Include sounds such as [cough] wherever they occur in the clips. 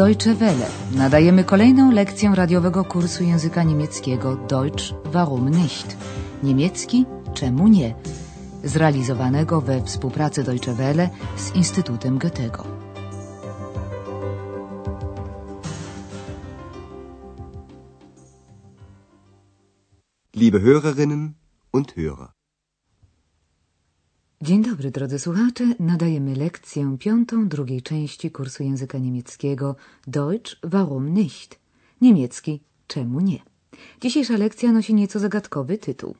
Deutsche Welle. Nadajemy kolejną lekcję radiowego kursu języka niemieckiego Deutsch warum nicht? Niemiecki czemu nie? Zrealizowanego we współpracy Deutsche Welle z Instytutem Goethego. Liebe Hörerinnen und Hörer. Dzień dobry, drodzy słuchacze. Nadajemy lekcję piątą drugiej części kursu języka niemieckiego Deutsch warum nicht? Niemiecki czemu nie? Dzisiejsza lekcja nosi nieco zagadkowy tytuł.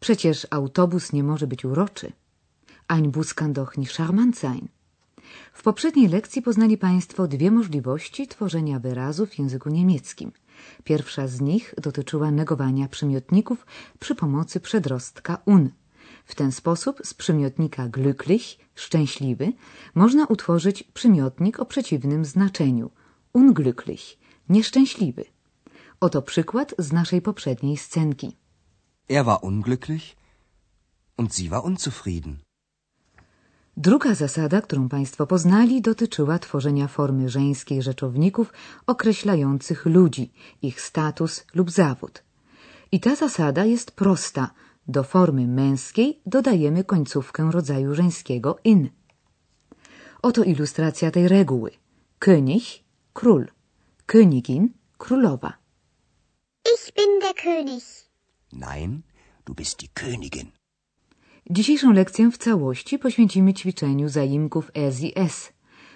Przecież autobus nie może być uroczy. Ein Bus kann doch nicht charmant sein. W poprzedniej lekcji poznali Państwo dwie możliwości tworzenia wyrazów w języku niemieckim. Pierwsza z nich dotyczyła negowania przymiotników przy pomocy przedrostka un – w ten sposób z przymiotnika glücklich, szczęśliwy, można utworzyć przymiotnik o przeciwnym znaczeniu unglücklich, nieszczęśliwy. Oto przykład z naszej poprzedniej scenki. Er war unglücklich und sie war unzufrieden. Druga zasada, którą Państwo poznali, dotyczyła tworzenia formy żeńskiej rzeczowników określających ludzi, ich status lub zawód. I ta zasada jest prosta, do formy męskiej dodajemy końcówkę rodzaju żeńskiego in. Oto ilustracja tej reguły. König, król. Königin, królowa. Ich bin der König. Nein, du bist die Königin. Dzisiejszą lekcję w całości poświęcimy ćwiczeniu zaimków es i s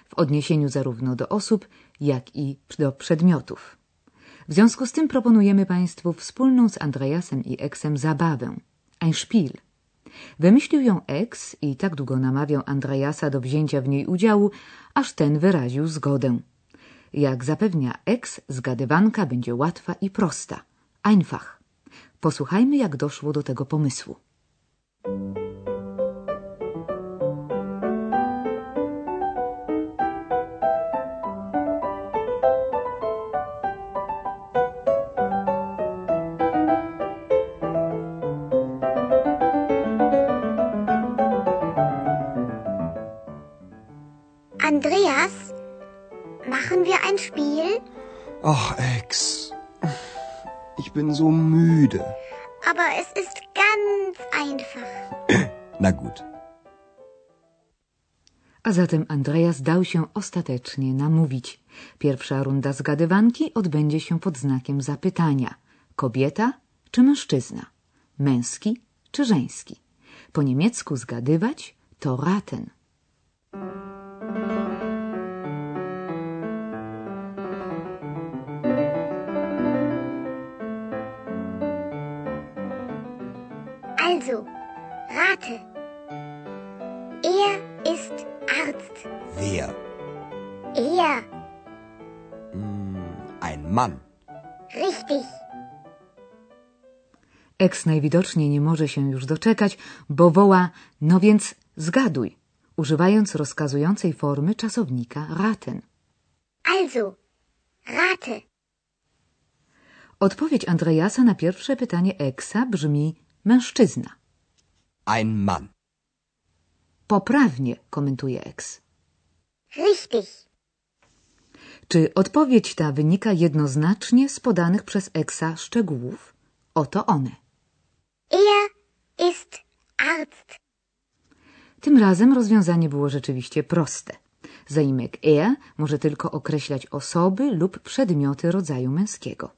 w odniesieniu zarówno do osób, jak i do przedmiotów. W związku z tym proponujemy Państwu wspólną z Andreasem i Eksem zabawę – ein Spiel. Wymyślił ją Ex i tak długo namawiał Andreasa do wzięcia w niej udziału, aż ten wyraził zgodę. Jak zapewnia Ex, zgadywanka będzie łatwa i prosta. Einfach. Posłuchajmy, jak doszło do tego pomysłu. Ach, Ex. Ich bin so müde. Aber es ist ganz einfach. [clears throat] Na gut. A zatem Andreas dał się ostatecznie namówić. Pierwsza runda zgadywanki odbędzie się pod znakiem zapytania. Kobieta czy mężczyzna? Męski czy żeński? Po niemiecku zgadywać to raten. Rate. Er ist Arzt. Wer? Er. Ein Mann. Richtig. Eks najwidoczniej nie może się już doczekać, bo woła, no więc zgaduj, używając rozkazującej formy czasownika raten. Also, rate. Odpowiedź Andreasa na pierwsze pytanie Eksa brzmi mężczyzna. Ein Mann. Poprawnie, komentuje Eks. Richtig. Czy odpowiedź ta wynika jednoznacznie z podanych przez Eksa szczegółów? Oto one. Er ist Arzt. Tym razem rozwiązanie było rzeczywiście proste. Zaimek er może tylko określać osoby lub przedmioty rodzaju męskiego.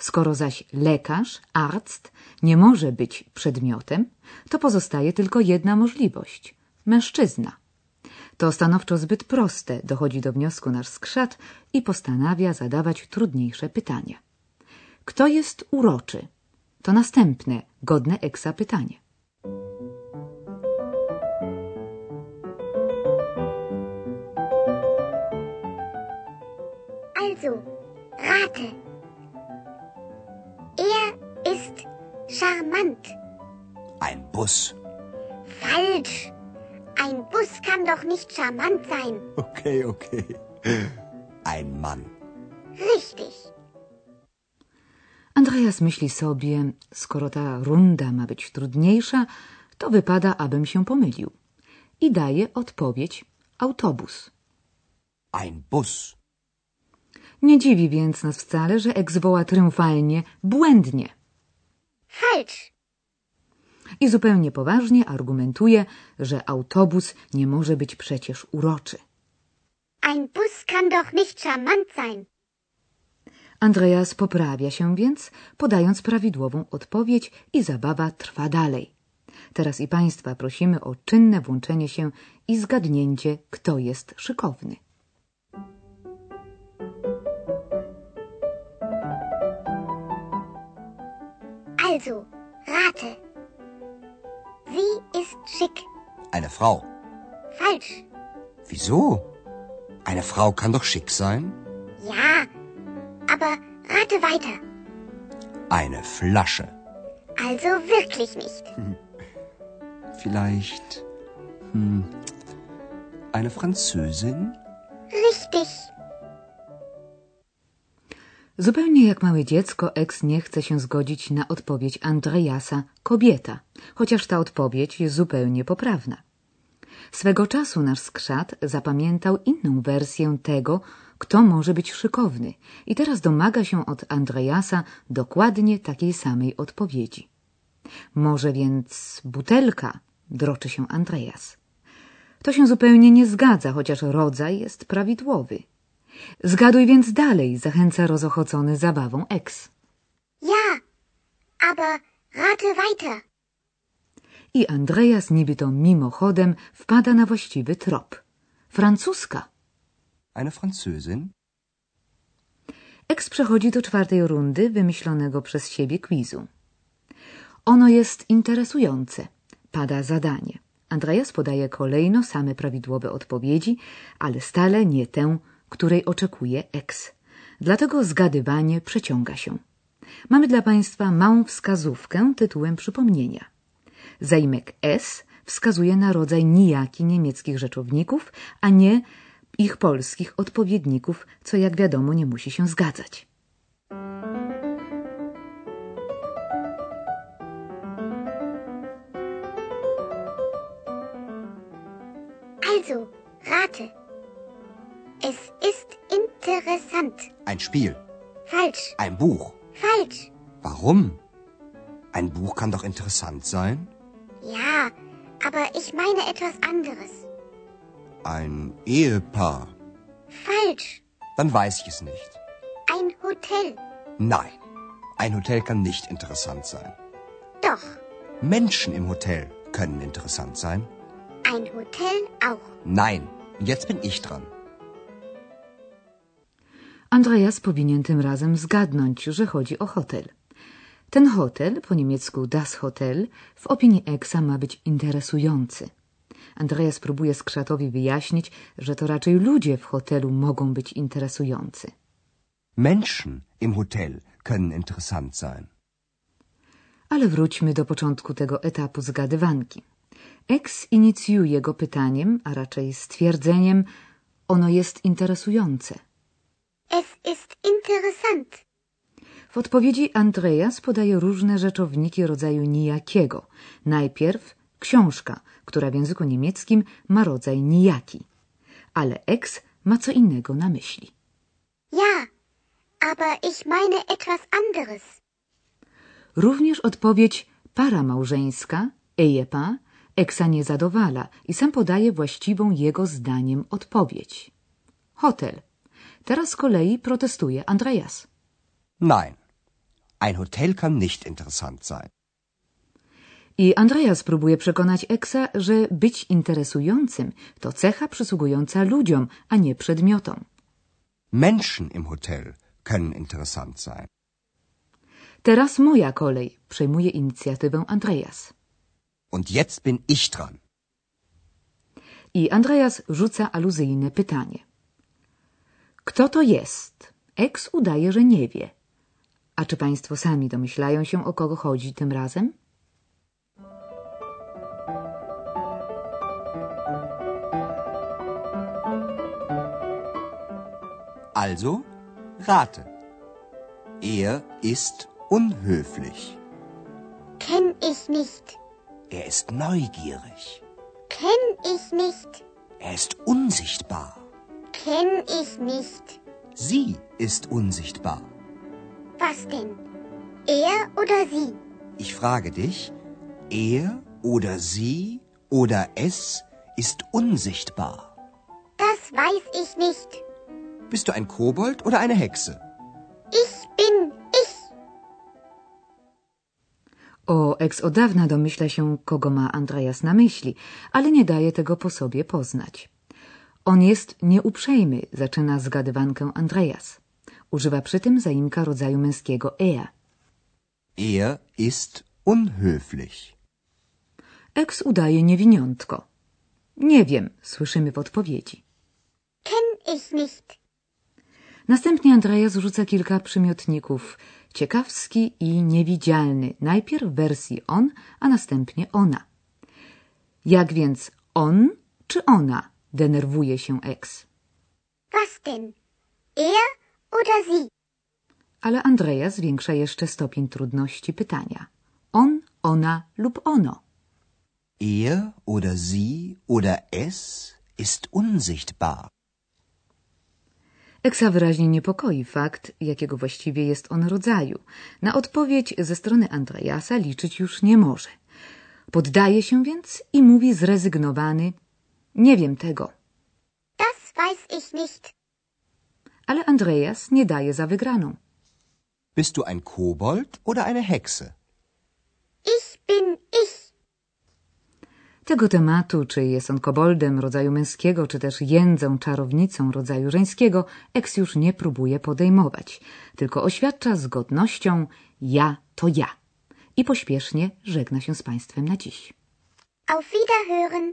Skoro zaś lekarz, arzt, nie może być przedmiotem, to pozostaje tylko jedna możliwość mężczyzna. To stanowczo zbyt proste, dochodzi do wniosku nasz skrzat i postanawia zadawać trudniejsze pytania. Kto jest uroczy? To następne, godne eksa pytanie. Also, rate. Charmant. Ein Bus. Falsch. Ein Bus kann doch nicht charmant sein. Okay, okay. Ein Mann. Richtig. Andreas myśli sobie, skoro ta runda ma być trudniejsza, to wypada, abym się pomylił. I daje odpowiedź autobus. Ein Bus. Nie dziwi więc nas wcale, że Ex woła triumfalnie błędnie. Falsch. I zupełnie poważnie argumentuje, że autobus nie może być przecież uroczy. Ein Bus kann doch nicht charmant sein. Andreas poprawia się więc, podając prawidłową odpowiedź i zabawa trwa dalej. Teraz i Państwa prosimy o czynne włączenie się i zgadnięcie, kto jest szykowny. Also, rate. Sie ist schick. Eine Frau. Falsch. Wieso? Eine Frau kann doch schick sein. Ja, aber rate weiter. Eine Flasche. Also wirklich nicht. Vielleicht. Hm, eine Französin? Richtig. Zupełnie jak małe dziecko, Ex nie chce się zgodzić na odpowiedź Andreasa kobieta, chociaż ta odpowiedź jest zupełnie poprawna. Swego czasu nasz skrzat zapamiętał inną wersję tego, kto może być szykowny i teraz domaga się od Andreasa dokładnie takiej samej odpowiedzi. Może więc butelka, droczy się Andreas. To się zupełnie nie zgadza, chociaż rodzaj jest prawidłowy. Zgaduj więc dalej, zachęca rozochocony zabawą Ex. Ja, aber rate weiter. I Andreas niby to mimochodem wpada na właściwy trop. Francuska. Eine Französin? Ex przechodzi do czwartej rundy wymyślonego przez siebie quizu. Ono jest interesujące. Pada zadanie. Andreas podaje kolejno same prawidłowe odpowiedzi, ale stale nie tę, której oczekuje Ex. Dlatego zgadywanie przeciąga się. Mamy dla Państwa małą wskazówkę tytułem przypomnienia. Zaimek S wskazuje na rodzaj nijaki niemieckich rzeczowników, a nie ich polskich odpowiedników, co jak wiadomo nie musi się zgadzać. Also, rate. Es ist interessant. Ein Spiel. Falsch. Ein Buch. Falsch. Warum? Ein Buch kann doch interessant sein. Ja, aber ich meine etwas anderes. Ein Ehepaar. Falsch. Dann weiß ich es nicht. Ein Hotel. Nein, ein Hotel kann nicht interessant sein. Doch. Menschen im Hotel können interessant sein. Ein Hotel auch. Nein, jetzt bin ich dran. Andreas powinien tym razem zgadnąć, że chodzi o hotel. Ten hotel, po niemiecku das Hotel, w opinii Exa ma być interesujący. Andreas próbuje skrzatowi wyjaśnić, że to raczej ludzie w hotelu mogą być interesujący. Menschen im Hotel können interessant sein. Ale wróćmy do początku tego etapu zgadywanki. Ex inicjuje go pytaniem, a raczej stwierdzeniem, ono jest interesujące. Es ist interessant. W odpowiedzi Andreas podaje różne rzeczowniki rodzaju nijakiego. Najpierw książka, która w języku niemieckim ma rodzaj nijaki. Ale ex ma co innego na myśli. Ja, aber ich meine etwas anderes. Również odpowiedź para małżeńska, ejepa, eksa nie zadowala i sam podaje właściwą jego zdaniem odpowiedź. Hotel. Teraz z kolei protestuje Andreas. Nein, ein Hotel kann nicht interessant sein. I Andreas próbuje przekonać Eksa, że być interesującym to cecha przysługująca ludziom, a nie przedmiotom. Menschen im Hotel können interessant sein. Teraz moja kolej, przejmuje inicjatywę Andreas. Und jetzt bin ich dran. I Andreas rzuca aluzyjne pytanie. Kto to jest? Eks udaje, że nie wie. A czy państwo sami domyślają się, o kogo chodzi tym razem? Also, rate. Er ist unhöflich. Kenn ich nicht. Er ist neugierig. Kenn ich nicht. Er ist unsichtbar. Kenn ich nicht. Sie ist unsichtbar. Was denn? Er oder sie? Ich frage dich, er oder sie oder es ist unsichtbar. Das weiß ich nicht. Bist du ein Kobold oder eine Hexe? Ich bin ich. O ex od dawna domyśla się, kogo ma Andreas na myśli, ale nie daje tego po sobie poznać. On jest nieuprzejmy, zaczyna zgadywankę Andreas. Używa przy tym zaimka rodzaju męskiego er. Er ist unhöflich. Ex udaje niewiniątko. Nie wiem, słyszymy w odpowiedzi. Kenn ich nicht. Następnie Andreas rzuca kilka przymiotników. Ciekawski i niewidzialny. Najpierw w wersji on, a następnie ona. Jak więc on czy ona denerwuje się ex? Was denn? Er oder sie? Ale Andreas zwiększa jeszcze stopień trudności pytania. On, ona lub ono. Er oder sie oder es ist unsichtbar. Eksa wyraźnie niepokoi fakt, jakiego właściwie jest on rodzaju. Na odpowiedź ze strony Andreasa liczyć już nie może. Poddaje się więc i mówi zrezygnowany Nie wiem tego. Das weiß ich nicht. Ale Andreas nie daje za wygraną. Bist du ein Kobold oder eine Hexe? Ich bin ich. Tego tematu, czy jest on koboldem rodzaju męskiego, czy też jędzą czarownicą rodzaju żeńskiego, Eks już nie próbuje podejmować, tylko oświadcza z godnością ja to ja i pośpiesznie żegna się z państwem na dziś. Auf Wiederhören.